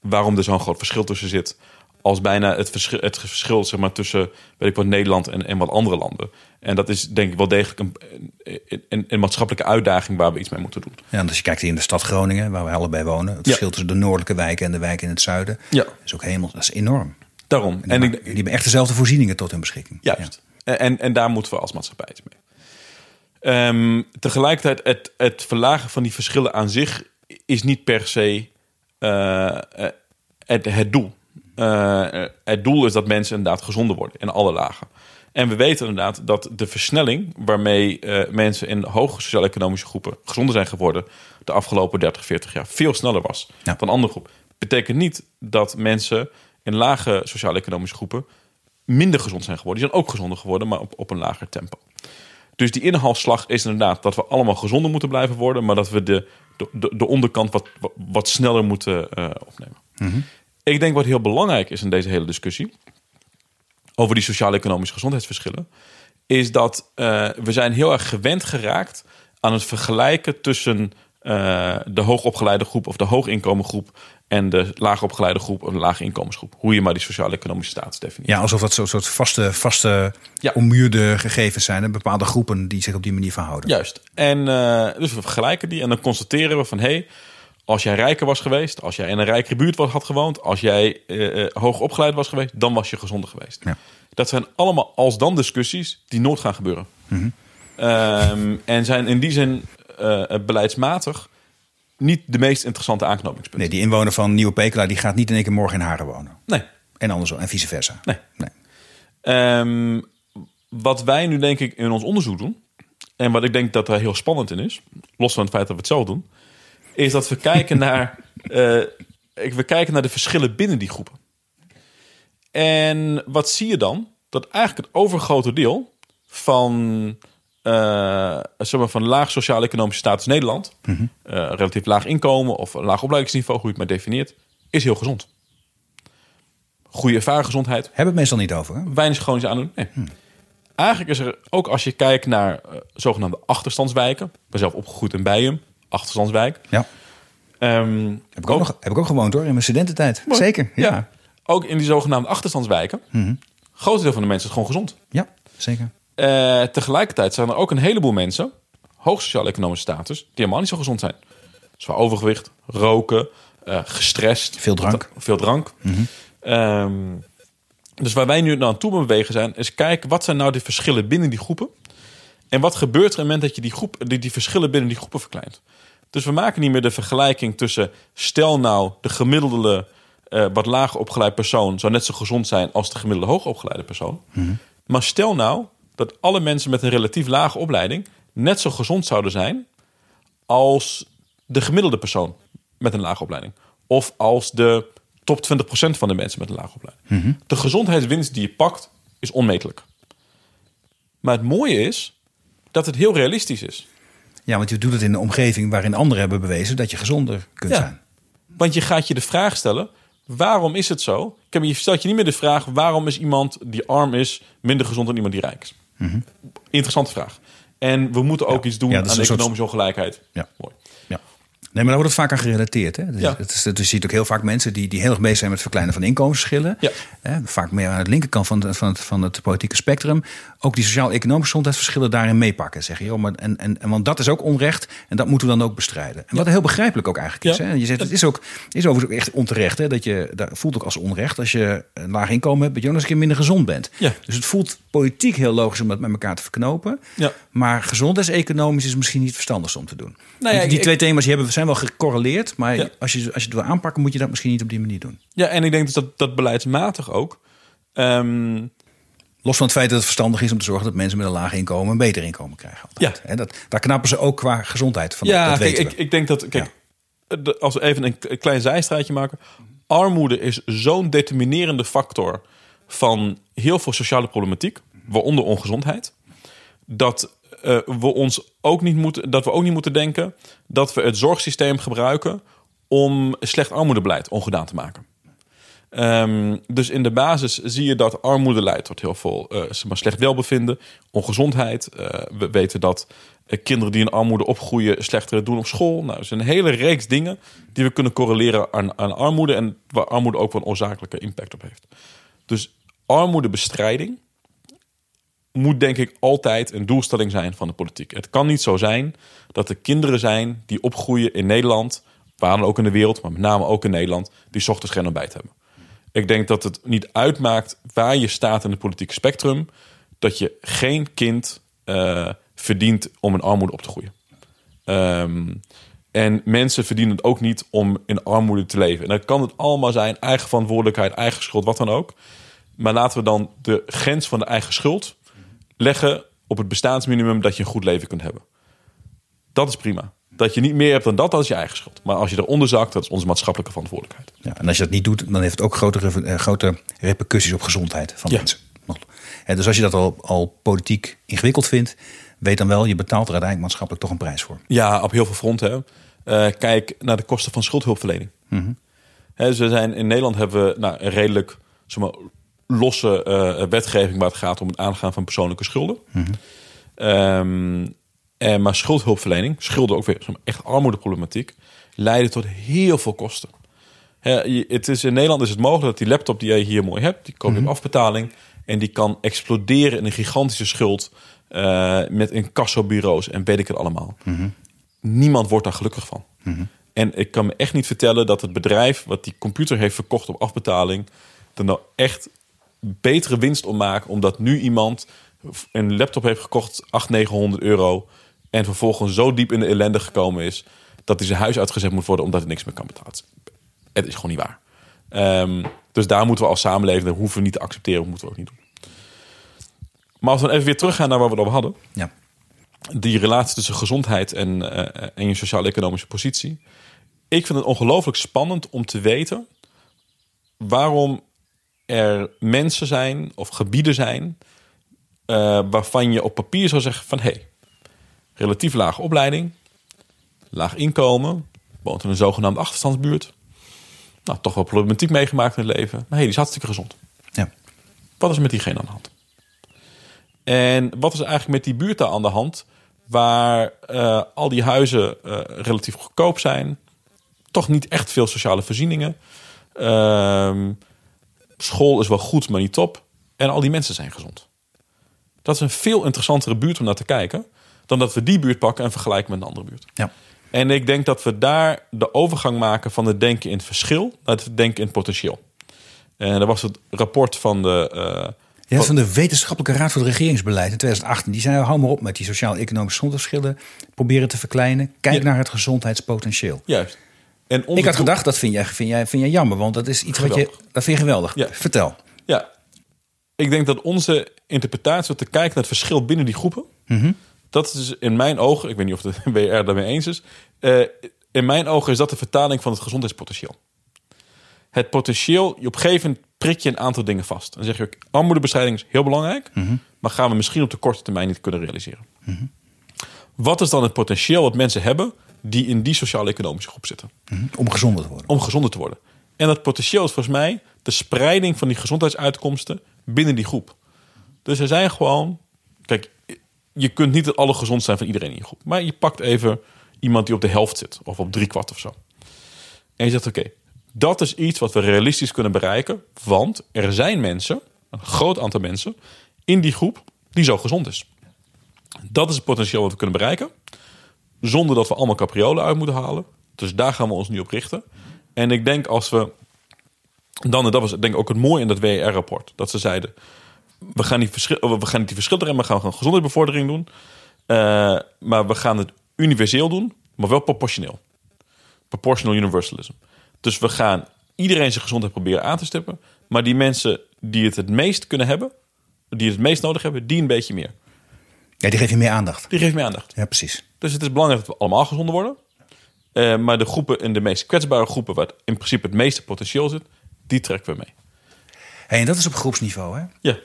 waarom er zo'n groot verschil tussen zit. Als bijna het verschil, het verschil zeg maar, tussen weet ik wat, Nederland en, en wat andere landen. En dat is denk ik wel degelijk een, een, een, maatschappelijke uitdaging waar we iets mee moeten doen. Ja, en als je kijkt hier in de stad Groningen, waar we allebei wonen, het verschil tussen de noordelijke wijken en de wijken in het zuiden, Ja. is ook hemels, dat is enorm. Daarom. En die, En en ik, die hebben echt dezelfde voorzieningen tot hun beschikking. Juist. En, en daar moeten we als maatschappij iets mee. Ehm, tegelijkertijd, het, het verlagen van die verschillen aan zich is niet per se eh, eh, het, het doel. Eh, het doel is dat mensen inderdaad gezonder worden in alle lagen. En we weten inderdaad dat de versnelling waarmee eh, mensen in hoge sociaal-economische groepen gezonder zijn geworden de afgelopen 30, 40 jaar veel sneller was Ja. dan andere groepen. Betekent niet dat mensen in lage sociaal-economische groepen minder gezond zijn geworden. Die zijn ook gezonder geworden, maar op, op een lager tempo. Dus die inhaalslag is inderdaad dat we allemaal gezonder moeten blijven worden, maar dat we de, de, de, de onderkant wat, wat, sneller moeten eh, opnemen. Ik denk wat heel belangrijk is in deze hele discussie over die sociaal-economische gezondheidsverschillen, is dat eh, we zijn heel erg gewend geraakt aan het vergelijken tussen eh, de hoogopgeleide groep of de hooginkomengroep en de laagopgeleide groep of de lage inkomensgroep. Hoe je maar die sociaal-economische status definieert. Ja, alsof dat zo'n soort vaste, vaste Ja. ommuurde gegevens zijn. En bepaalde groepen die zich op die manier verhouden. Juist. En eh, dus we vergelijken die en dan constateren we van hé, hey, Als jij rijker was geweest, als jij in een rijkere buurt was, had gewoond, als jij eh, hoog opgeleid was geweest, dan was je gezonder geweest. Ja. Dat zijn allemaal als-dan discussies die nooit gaan gebeuren. Ehm, en zijn in die zin eh, beleidsmatig niet de meest interessante aanknopingspunten. Nee, die inwoner van Nieuwe Pekela die gaat niet in één keer morgen in Haren wonen. Nee. En andersom, en vice versa. Nee. nee. Ehm, wat wij nu denk ik in ons onderzoek doen, en wat ik denk dat daar heel spannend in is, los van het feit dat we het zelf doen, is dat we kijken naar, ik- we kijken naar de verschillen binnen die groepen. En wat zie je dan? Dat eigenlijk het overgrote deel van, eh, zeg maar van laag sociaal-economische status Nederland, eh, relatief laag inkomen of laag opleidingsniveau, hoe je het maar definieert, is heel gezond. Goede ervaren gezondheid, Hebben we het meestal niet over. Hè? weinig chronische aandoening. Nee. Eigenlijk is er ook als je kijkt naar zogenaamde achterstandswijken. Ik ben zelf opgegroeid in Bijum, achterstandswijk. Ja. Ehm, Heb ik ook, nog, heb ik ook gewoond hoor, in mijn studententijd. Zeker. Ja. ja. ja. Ook in die zogenaamde achterstandswijken. Groot deel van de mensen is gewoon gezond. zeker. Eh, tegelijkertijd zijn er ook een heleboel mensen, hoog sociaal-economische status, die helemaal niet zo gezond zijn. Zwaar overgewicht, roken, eh, gestrest. Veel drank. Veel drank. Ehm, dus waar wij nu naar aan toe bewegen zijn, is kijken wat zijn nou de verschillen binnen die groepen. En wat gebeurt er op het moment dat je die, groep, die, die verschillen binnen die groepen verkleint. Dus we maken niet meer de vergelijking tussen, stel nou de gemiddelde eh, wat lager opgeleid persoon zou net zo gezond zijn als de gemiddelde hoogopgeleide persoon. Maar stel nou dat alle mensen met een relatief lage opleiding net zo gezond zouden zijn als de gemiddelde persoon met een lage opleiding. Of als de top 20% van de mensen met een lage opleiding. De gezondheidswinst die je pakt is onmetelijk. Maar het mooie is dat het heel realistisch is. Ja, want je doet het in een omgeving waarin anderen hebben bewezen dat je gezonder kunt Ja. zijn. Want je gaat je de vraag stellen: waarom is het zo? Ik heb, je stelt je niet meer de vraag: waarom is iemand die arm is minder gezond dan iemand die rijk is? Interessante vraag. En we moeten ook iets doen Mhm. Ja, aan soort- economische ongelijkheid. Ja. Mooi. Ja. Nee, maar daar wordt het vaak aan gerelateerd. Hè? Dus, Ja. het is, je ziet ook heel vaak mensen die, die heel erg bezig zijn met het verkleinen van inkomensverschillen. Ja. Hè? Vaak meer aan de linkerkant van, het- van, het, van het politieke spectrum. Ook die sociaal-economische gezondheidsverschillen daarin meepakken. Zeggen, joh, maar, en, en, en, want dat is ook onrecht en dat moeten we dan ook bestrijden. En wat heel begrijpelijk ook eigenlijk is. Hè? Je zegt, het is ook is overigens ook echt onterecht. Hè? Dat je, dat voelt ook als onrecht als je een laag inkomen hebt, dat je ook nog eens een keer minder gezond bent. Dus het voelt politiek heel logisch om dat met elkaar te verknopen. Ja. Maar gezondheidseconomisch is misschien niet het verstandigste om te doen. Nou die ik- twee thema's die hebben, zijn wel gecorreleerd. Maar Ja. als, je, als je het wil aanpakken, moet je dat misschien niet op die manier doen. Ja, en ik denk dus dat dat beleidsmatig ook. ehm, Los van het feit dat het verstandig is om te zorgen dat mensen met een laag inkomen een beter inkomen krijgen. Altijd. Ja. Hè, dat, daar knappen ze ook qua gezondheid van. ja, dat kijk, weten ik, we. ik denk dat. Kijk, de- als we even een klein zijstraatje maken. Armoede is zo'n determinerende factor van heel veel sociale problematiek, waaronder ongezondheid. Dat, eh, we ons ook niet moeten, dat we ook niet moeten denken dat we het zorgsysteem gebruiken om slecht armoedebeleid ongedaan te maken. Ehm, dus in de basis zie je dat armoede leidt tot heel veel maar slecht welbevinden, ongezondheid. Eh, we weten dat kinderen die in armoede opgroeien slechter doen op school. Nou, er zijn een hele reeks dingen die we kunnen correleren aan, aan armoede en waar armoede ook wel een oorzakelijke impact op heeft. Dus armoedebestrijding moet denk ik altijd een doelstelling zijn van de politiek. Het kan niet zo zijn dat er kinderen zijn die opgroeien in Nederland, waar dan ook in de wereld, maar met name ook in Nederland, die ochtends geen ontbijt hebben. Ik denk dat het niet uitmaakt waar je staat in het politieke spectrum, dat je geen kind eh, verdient om in armoede op te groeien. Ehm, en mensen verdienen het ook niet om in armoede te leven. En dan kan het allemaal zijn, eigen verantwoordelijkheid, eigen schuld, wat dan ook. Maar laten we dan de grens van de eigen schuld leggen op het bestaansminimum dat je een goed leven kunt hebben. Dat is prima. Dat je niet meer hebt dan dat, dat is je eigen schuld. Maar als je eronder zakt, dat is onze maatschappelijke verantwoordelijkheid. Ja, en als je dat niet doet, dan heeft het ook grote, eh, grote repercussies op gezondheid van Ja. mensen. Hè, dus als je dat al, al politiek ingewikkeld vindt, weet dan wel, je betaalt er uiteindelijk maatschappelijk toch een prijs voor. Ja, op heel veel fronten. Eh, kijk naar de kosten van schuldhulpverlening. Hè, dus we zijn, in Nederland hebben we nou, een redelijk zeg maar, losse eh, wetgeving waar het gaat om het aangaan van persoonlijke schulden. Ehm, en, maar schuldhulpverlening, schulden ook weer, echt armoedeproblematiek, leiden tot heel veel kosten. Hè, je- het is, in Nederland is het mogelijk dat die laptop die jij hier mooi hebt, die koop je op afbetaling en die kan exploderen in een gigantische schuld eh, met incassobureaus en weet ik het allemaal. Niemand wordt daar gelukkig van. En En ik kan me echt niet vertellen dat het bedrijf wat die computer heeft verkocht op afbetaling, er nou echt betere winst om maakt, omdat nu iemand een laptop heeft gekocht, 800, 900 euro, en vervolgens zo diep in de ellende gekomen is dat hij zijn huis uitgezet moet worden omdat hij niks meer kan betalen. Het is gewoon niet waar. Ehm, dus daar moeten we als samenleving, dat hoeven we niet te accepteren, moeten we ook niet doen. Maar als we even weer teruggaan naar waar we het over hadden. Ja. Die relatie tussen gezondheid en, eh, en je sociaal-economische positie. Ik vind het ongelooflijk spannend om te weten waarom er mensen zijn of gebieden zijn eh, waarvan je op papier zou zeggen van hé, hey, relatief lage opleiding, laag inkomen, woont in een zogenaamde achterstandsbuurt. Nou, toch wel problematiek meegemaakt in het leven. Maar hé, hey, die is hartstikke gezond. Ja. Wat is met diegene aan de hand? En wat is er eigenlijk met die buurt daar aan de hand? Waar uh, al die huizen uh, relatief goedkoop zijn. Toch niet echt veel sociale voorzieningen. Uh, school is wel goed, maar niet top. En al die mensen zijn gezond. Dat is een veel interessantere buurt om naar te kijken. Dan dat we die buurt pakken en vergelijken met een andere buurt. Ja. En ik denk dat we daar de overgang maken van het denken in het verschil naar het denken in het potentieel. En dat was het rapport van de. Uh, ja, van de Wetenschappelijke Raad voor het Regeringsbeleid in 2018. Die zei: hou maar op met die sociaal-economische gezondheidsverschillen. Proberen te verkleinen. Kijk ja. naar het gezondheidspotentieel. Juist. En ik had gedacht, dat vind jij, vind, jij, vind jij jammer, want dat is iets geweldig. wat je. Dat vind je geweldig. Ja. Vertel. Ja. Ik denk dat onze interpretatie, te kijken naar het verschil binnen die groepen. Mm -hmm. Dat is in mijn ogen, ik weet niet of de WR daarmee eens is. Uh, in mijn ogen is dat de vertaling van het gezondheidspotentieel. Het potentieel, op een gegeven moment prik je een aantal dingen vast. Dan zeg je ook, armoedebestrijding is heel belangrijk, mm -hmm. maar gaan we misschien op de korte termijn niet kunnen realiseren. Mm -hmm. Wat is dan het potentieel wat mensen hebben die in die sociaal-economische groep zitten? Mhm. Om gezonder te worden. Om gezonder te worden. En dat potentieel is volgens mij de spreiding van die gezondheidsuitkomsten binnen die groep. Dus er zijn gewoon, kijk, je kunt niet het alle gezond zijn van iedereen in je groep. Maar je pakt even iemand die op de helft zit. Of op drie kwart of zo. En je zegt, oké, okay, dat is iets wat we realistisch kunnen bereiken. Want er zijn mensen, een groot aantal mensen, in die groep die zo gezond is. Dat is het potentieel wat we kunnen bereiken. Zonder dat we allemaal capriolen uit moeten halen. Dus daar gaan we ons nu op richten. En ik denk als we... Dan, en dat was denk ik ook het mooie in dat WER-rapport. Dat ze zeiden, we gaan, niet we gaan niet die verschil erin, we gaan gewoon gezondheidsbevordering doen. Uh, maar we gaan het universeel doen, maar wel proportioneel. Proportional universalism. Dus we gaan iedereen zijn gezondheid proberen aan te stippen. Maar die mensen die het het meest kunnen hebben, die het meest nodig hebben, die een beetje meer. Ja, die geef je meer aandacht. Die geeft meer aandacht. Ja, precies. Dus het is belangrijk dat we allemaal gezonder worden. Uh, maar de groepen in de meest kwetsbare groepen, waar in principe het meeste potentieel zit, die trekken we mee. Hey, en dat is op groepsniveau, hè? Ja.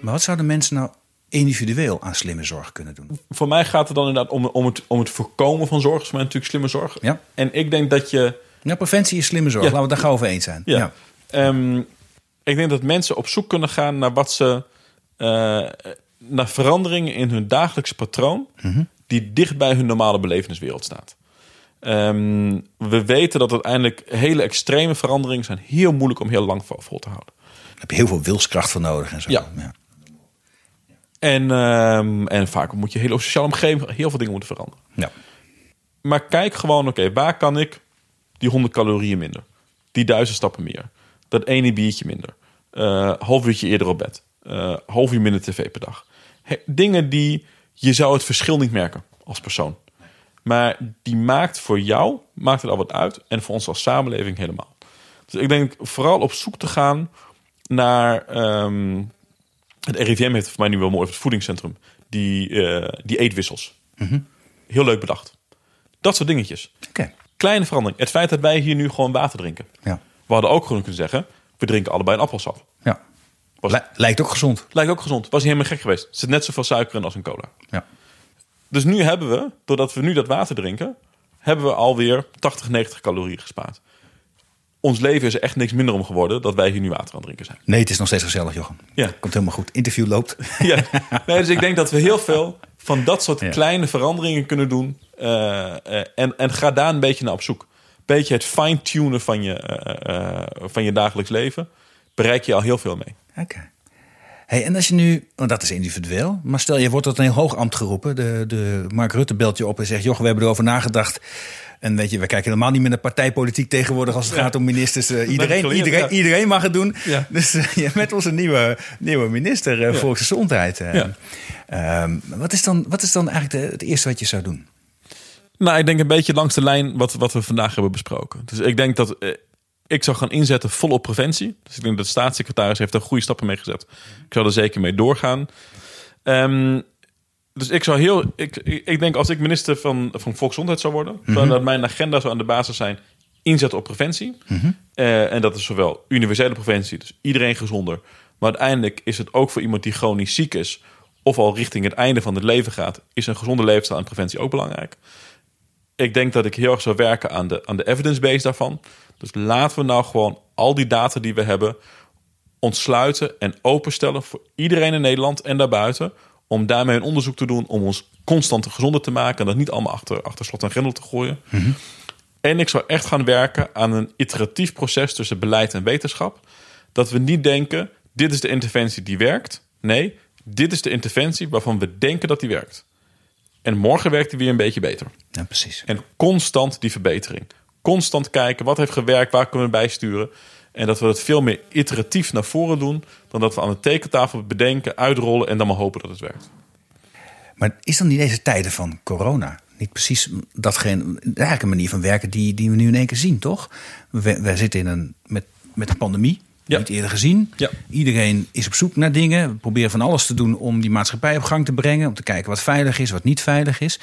Maar wat zouden mensen nou individueel aan slimme zorg kunnen doen? Voor mij gaat het dan inderdaad om, om, het, om het voorkomen van zorg. Dat is natuurlijk slimme zorg. Ja. En ik denk dat je... Ja, preventie is slimme zorg. Ja. Laten we het daar gauw over eens zijn. Ja. ja. Um, ik denk dat mensen op zoek kunnen gaan naar wat ze... Uh, naar veranderingen in hun dagelijkse patroon... Mm -hmm. die dicht bij hun normale beleveniswereld staat. Um, we weten dat uiteindelijk hele extreme veranderingen zijn heel moeilijk om heel lang vol te houden. Daar heb je heel veel wilskracht voor nodig en zo. Ja. ja. En, um, en vaak moet je hele sociale omgeving heel veel dingen moeten veranderen. Ja. Maar kijk gewoon, oké, okay, waar kan ik die 100 calorieën minder? Die duizend stappen meer. Dat ene biertje minder. Uh, half uurtje eerder op bed. Uh, half uur minder tv per dag. He, dingen die je zou het verschil niet merken als persoon. Maar die maakt voor jou maakt het al wat uit. En voor ons als samenleving helemaal. Dus ik denk vooral op zoek te gaan naar. Um, het RIVM heeft voor mij nu wel mooi het voedingscentrum. Die, uh, die eetwissels. Mm -hmm. Heel leuk bedacht. Dat soort dingetjes. Okay. Kleine verandering. Het feit dat wij hier nu gewoon water drinken. Ja. We hadden ook gewoon kunnen zeggen. We drinken allebei een appelsap. Ja. Was, lijkt ook gezond. Lijkt ook gezond. Was niet helemaal gek geweest. Er zit net zoveel suiker in als een cola. Ja. Dus nu hebben we, doordat we nu dat water drinken, hebben we alweer 80, 90 calorieën gespaard. Ons leven is er echt niks minder om geworden dat wij hier nu water aan het drinken zijn. Nee, het is nog steeds gezellig, Jochem. Ja. Komt helemaal goed. Interview loopt. Ja. Nee, dus ik denk dat we heel veel van dat soort ja. kleine veranderingen kunnen doen. Uh, uh, en, en ga daar een beetje naar op zoek. Beetje het fine-tunen van je, uh, van je dagelijks leven. Bereik je al heel veel mee. Oké. Okay. Hey, en als je nu, want dat is individueel, maar stel je wordt tot een heel hoog ambt geroepen. De, de Mark Rutte belt je op en zegt: Joh, we hebben erover nagedacht. En weet je, we kijken helemaal niet meer naar partijpolitiek tegenwoordig als het gaat om ministers. Uh, iedereen, geleerd, iedereen, ja. iedereen mag het doen. Ja. Dus uh, je bent onze nieuwe, nieuwe minister uh, Volksgezondheid. Ehm, wat, is dan, wat is dan eigenlijk de, het eerste wat je zou doen? Nou, ik denk een beetje langs de lijn wat, wat we vandaag hebben besproken. Dus ik denk dat eh, ik zou gaan inzetten vol op preventie. Dus ik denk dat de staatssecretaris heeft daar goede stappen mee gezet. Ik zou er zeker mee doorgaan. Ehm, dus ik zou heel. Ik, ik denk als ik minister van, van Volksgezondheid zou worden, zou dat mijn agenda zou aan de basis zijn inzetten op preventie. Eh, en dat is zowel universele preventie, dus iedereen gezonder. Maar uiteindelijk is het ook voor iemand die chronisch ziek is, of al richting het einde van het leven gaat, is een gezonde levensstijl en preventie ook belangrijk. Ik denk dat ik heel erg zou werken aan de, aan de evidence base daarvan. Dus laten we nou gewoon al die data die we hebben ontsluiten en openstellen voor iedereen in Nederland en daarbuiten. Om daarmee een onderzoek te doen om ons constant gezonder te maken. En dat niet allemaal achter, achter slot en grendel te gooien. En ik zou echt gaan werken aan een iteratief proces tussen beleid en wetenschap. Dat we niet denken, dit is de interventie die werkt. Nee, dit is de interventie waarvan we denken dat die werkt. En morgen werkt die weer een beetje beter. Ja, precies. En constant die verbetering. Constant kijken, wat heeft gewerkt, waar kunnen we bijsturen. En dat we het veel meer iteratief naar voren doen... dan dat we aan de tekentafel bedenken, uitrollen... en dan maar hopen dat het werkt. Maar is dan niet deze tijden van corona niet precies datgene, eigenlijk een manier van werken die, die we nu in één keer zien, toch? We, we zitten in een, met, met een pandemie, Ja. niet eerder gezien. Ja. Iedereen is op zoek naar dingen. We proberen van alles te doen om die maatschappij op gang te brengen. Om te kijken wat veilig is, wat niet veilig is.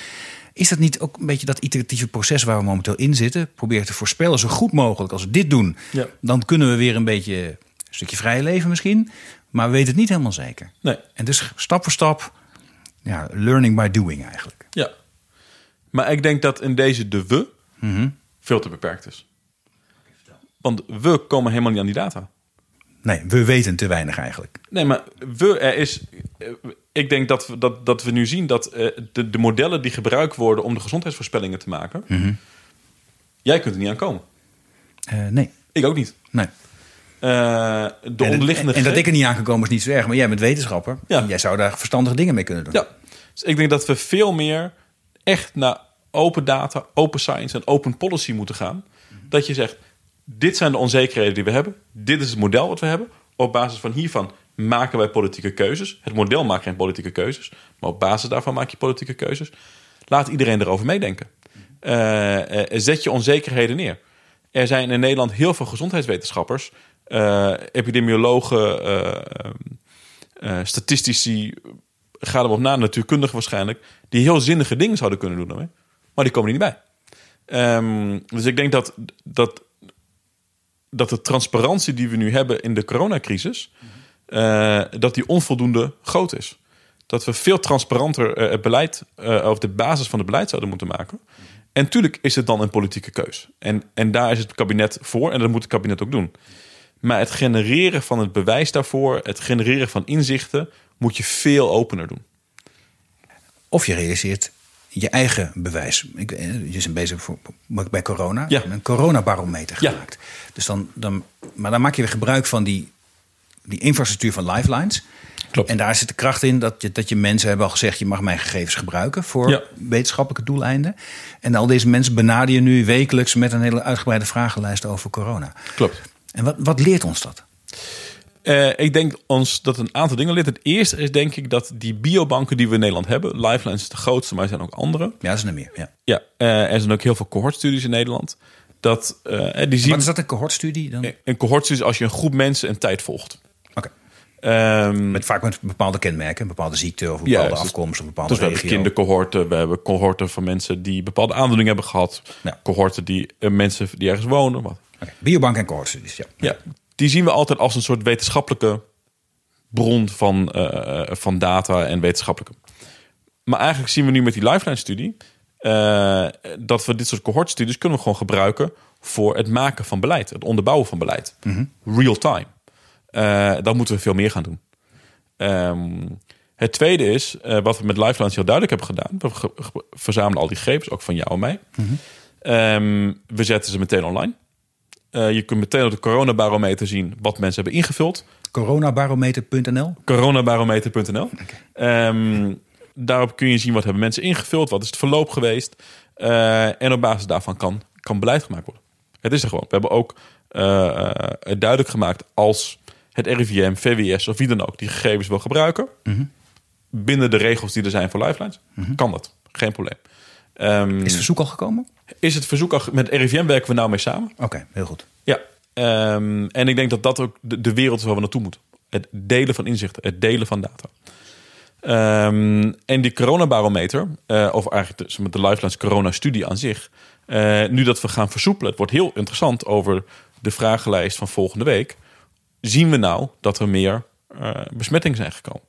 Is dat niet ook een beetje dat iteratieve proces waar we momenteel in zitten? Probeer te voorspellen zo goed mogelijk. Als we dit doen, Ja. dan kunnen we weer een beetje een stukje vrije leven misschien. Maar we weten het niet helemaal zeker. Nee. En dus stap voor stap, ja, learning by doing eigenlijk. Ja. Maar ik denk dat in deze de we veel te beperkt is. Want we komen helemaal niet aan die data. Nee, we weten te weinig eigenlijk. Nee, maar we, er is. eh, Ik denk dat we, dat, dat we nu zien dat eh, de, de modellen die gebruikt worden om de gezondheidsvoorspellingen te maken. Jij kunt er niet aan komen. Eh, nee, Ik ook niet. nee. De En, onderliggende. en, en dat ik er niet aan kan komen is niet zo erg. Maar jij bent wetenschapper. Ja. En jij zou daar verstandige dingen mee kunnen doen. Ja. Dus ik denk dat we veel meer echt naar open data, open science en open policy moeten gaan. Dat je zegt: dit zijn de onzekerheden die we hebben. Dit is het model wat we hebben. Op basis van hiervan maken wij politieke keuzes. Het model maakt geen politieke keuzes, maar op basis daarvan maak je politieke keuzes. Laat iedereen erover meedenken. Eh, eh, zet je onzekerheden neer. Er zijn in Nederland heel veel gezondheidswetenschappers, eh, epidemiologen, eh, statistici, ga er op na, natuurkundigen waarschijnlijk, die heel zinnige dingen zouden kunnen doen. Maar die komen er niet bij. Ehm, dus ik denk dat, dat, dat de transparantie die we nu hebben in de coronacrisis, eh, dat die onvoldoende groot is. Dat we veel transparanter eh, het beleid, eh, of de basis van het beleid zouden moeten maken. En natuurlijk is het dan een politieke keus. En, en daar is het kabinet voor en dat moet het kabinet ook doen. Maar het genereren van het bewijs daarvoor, het genereren van inzichten, moet je veel opener doen. Of je realiseert je eigen bewijs. Ik, eh, je bent bezig voor, bij corona. Ja. Een coronabarometer Ja. gemaakt. Dus dan, dan, maar dan maak je weer gebruik van die, die infrastructuur van lifelines. Klopt. En daar zit de kracht in dat je, dat je mensen hebben al gezegd... je mag mijn gegevens gebruiken voor Ja. wetenschappelijke doeleinden. En al deze mensen benader je nu wekelijks... met een hele uitgebreide vragenlijst over corona. Klopt. En wat, wat leert ons dat? Eh, ik denk ons dat een aantal dingen leert. Het eerste is denk ik dat die biobanken die we in Nederland hebben, Lifelines is de grootste, maar er zijn ook andere. Ja, dat is er meer. Ja. Ja, eh, er zijn ook heel veel cohortstudies in Nederland. Dat, eh, die zien Wat is dat, een cohortstudie dan? een cohortstudie is als je een groep mensen een tijd volgt. Oké. Ehm, Met vaak met bepaalde kenmerken, een bepaalde ziekte of Ja, bepaalde dus- afkomst of bepaalde dus we hebben kindercohorten, we hebben cohorten van mensen die bepaalde aandoeningen hebben gehad. Ja. Cohorten die mensen die ergens wonen. Wat. Biobank en cohortstudies, ja. Ja, die zien we altijd als een soort wetenschappelijke bron van, eh, van data en wetenschappelijke. Maar eigenlijk zien we nu met die Lifeline-studie eh, dat we dit soort cohortstudies kunnen we gewoon gebruiken voor het maken van beleid, het onderbouwen van beleid, real time. Eh, dan moeten we veel meer gaan doen. Ehm, het tweede is, eh, wat we met Lifelines heel duidelijk hebben gedaan. We verzamelen al die gegevens, ook van jou en mij. Ehm, we zetten ze meteen online. Eh, je kunt meteen op de coronabarometer zien wat mensen hebben ingevuld. coronabarometer.nl? Coronabarometer.nl. Ehm, daarop kun je zien wat hebben mensen ingevuld, wat is het verloop geweest. Uh, en op basis daarvan kan, kan beleid gemaakt worden. Het is er gewoon. We hebben ook uh, duidelijk gemaakt als het RIVM, VWS of wie dan ook die gegevens wil gebruiken. Mm Binnen de regels die er zijn voor lifelines, Mhm. kan dat. Geen probleem. Um, Is het verzoek al gekomen? Is het verzoek al... Met RIVM werken we nou mee samen. Oké, okay, heel goed. Ja. Um, en ik denk dat dat ook de, de wereld is waar we naartoe moeten. Het delen van inzichten, het delen van data. Um, en die coronabarometer, uh, of eigenlijk de, de Lifelines corona-studie aan zich... Uh, nu dat we gaan versoepelen, het wordt heel interessant over de vragenlijst van volgende week. Zien we nou dat er meer uh, besmettingen zijn gekomen?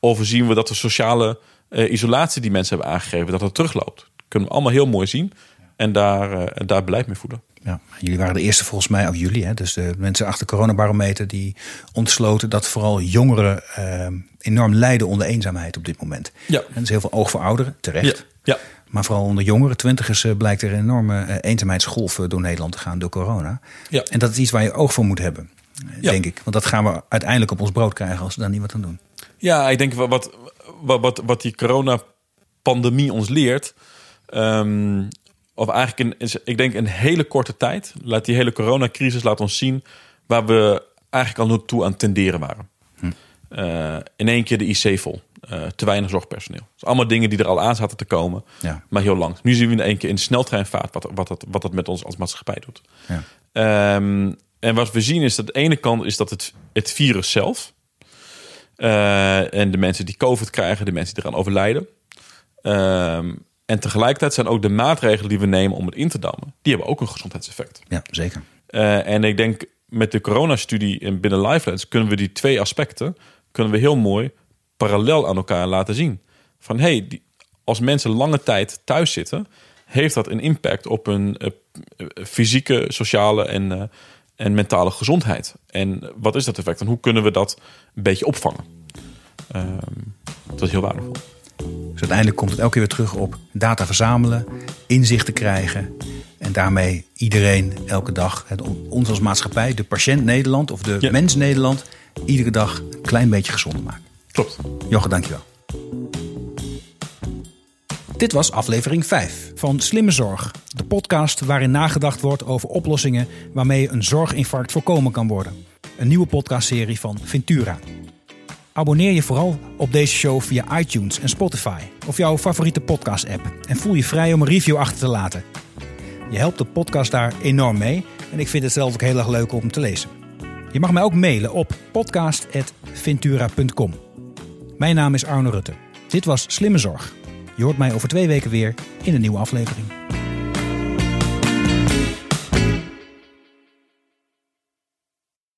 Of zien we dat de sociale uh, isolatie die mensen hebben aangegeven, dat dat terugloopt? Kunnen we allemaal heel mooi zien en daar, uh, daar beleid mee voeden. Ja, jullie waren de eerste volgens mij, of jullie, hè, dus de mensen achter coronabarometer, die ontsloten dat vooral jongeren uh, enorm lijden onder eenzaamheid op dit moment. Ja. En er is heel veel oog voor ouderen, terecht. Ja. ja. Maar vooral onder jongeren, twintigers, uh, blijkt er een enorme eenzaamheidsgolf door Nederland te gaan door corona. Ja. En dat is iets waar je oog voor moet hebben, ja. denk ik. Want dat gaan we uiteindelijk op ons brood krijgen als we daar niet wat aan doen. Ja, ik denk wat, wat, wat, wat die coronapandemie ons leert. Um, of eigenlijk in, ik denk een hele korte tijd. Laat die hele coronacrisis laat ons zien waar we eigenlijk al naartoe aan tenderen waren. Hm. Uh, in één keer de IC vol. Uh, te weinig zorgpersoneel. Dus allemaal dingen die er al aan zaten te komen. Ja. Maar heel lang. Nu zien we in één keer in sneltreinvaart wat, wat, dat, wat dat met ons als maatschappij doet. Ja. Um, en wat we zien is dat de ene kant is dat het, het virus zelf. Uh, en de mensen die COVID krijgen, de mensen die eraan overlijden. Um, en tegelijkertijd zijn ook de maatregelen die we nemen om het in te dammen, die hebben ook een gezondheidseffect. Ja, zeker. Uh, en ik denk met de coronastudie in binnen Lifelines kunnen we die twee aspecten kunnen we heel mooi parallel aan elkaar laten zien. Van hey, die, als mensen lange tijd thuis zitten, heeft dat een impact op hun uh, fysieke, sociale en, uh, en mentale gezondheid. En wat is dat effect en hoe kunnen we dat een beetje opvangen? dat is heel waardevol. Dus uiteindelijk komt het elke keer weer terug op data verzamelen, inzichten krijgen. En daarmee iedereen elke dag, het, ons als maatschappij, de patiënt Nederland of de Ja. mens Nederland, iedere dag een klein beetje gezonder maken. Klopt. Jochem, dankjewel. Dit was aflevering 5 van Slimme Zorg. De podcast waarin nagedacht wordt over oplossingen waarmee een zorginfarct voorkomen kan worden. Een nieuwe podcastserie van Ventura. Abonneer je vooral op deze show via iTunes en Spotify of jouw favoriete podcast-app. En voel je vrij om een review achter te laten. Je helpt de podcast daar enorm mee en ik vind het zelf ook heel erg leuk om te lezen. Je mag mij ook mailen op podcast.ventura.com. Mijn naam is Arno Rutte. Dit was Slimme Zorg. Je hoort mij over twee weken weer in een nieuwe aflevering.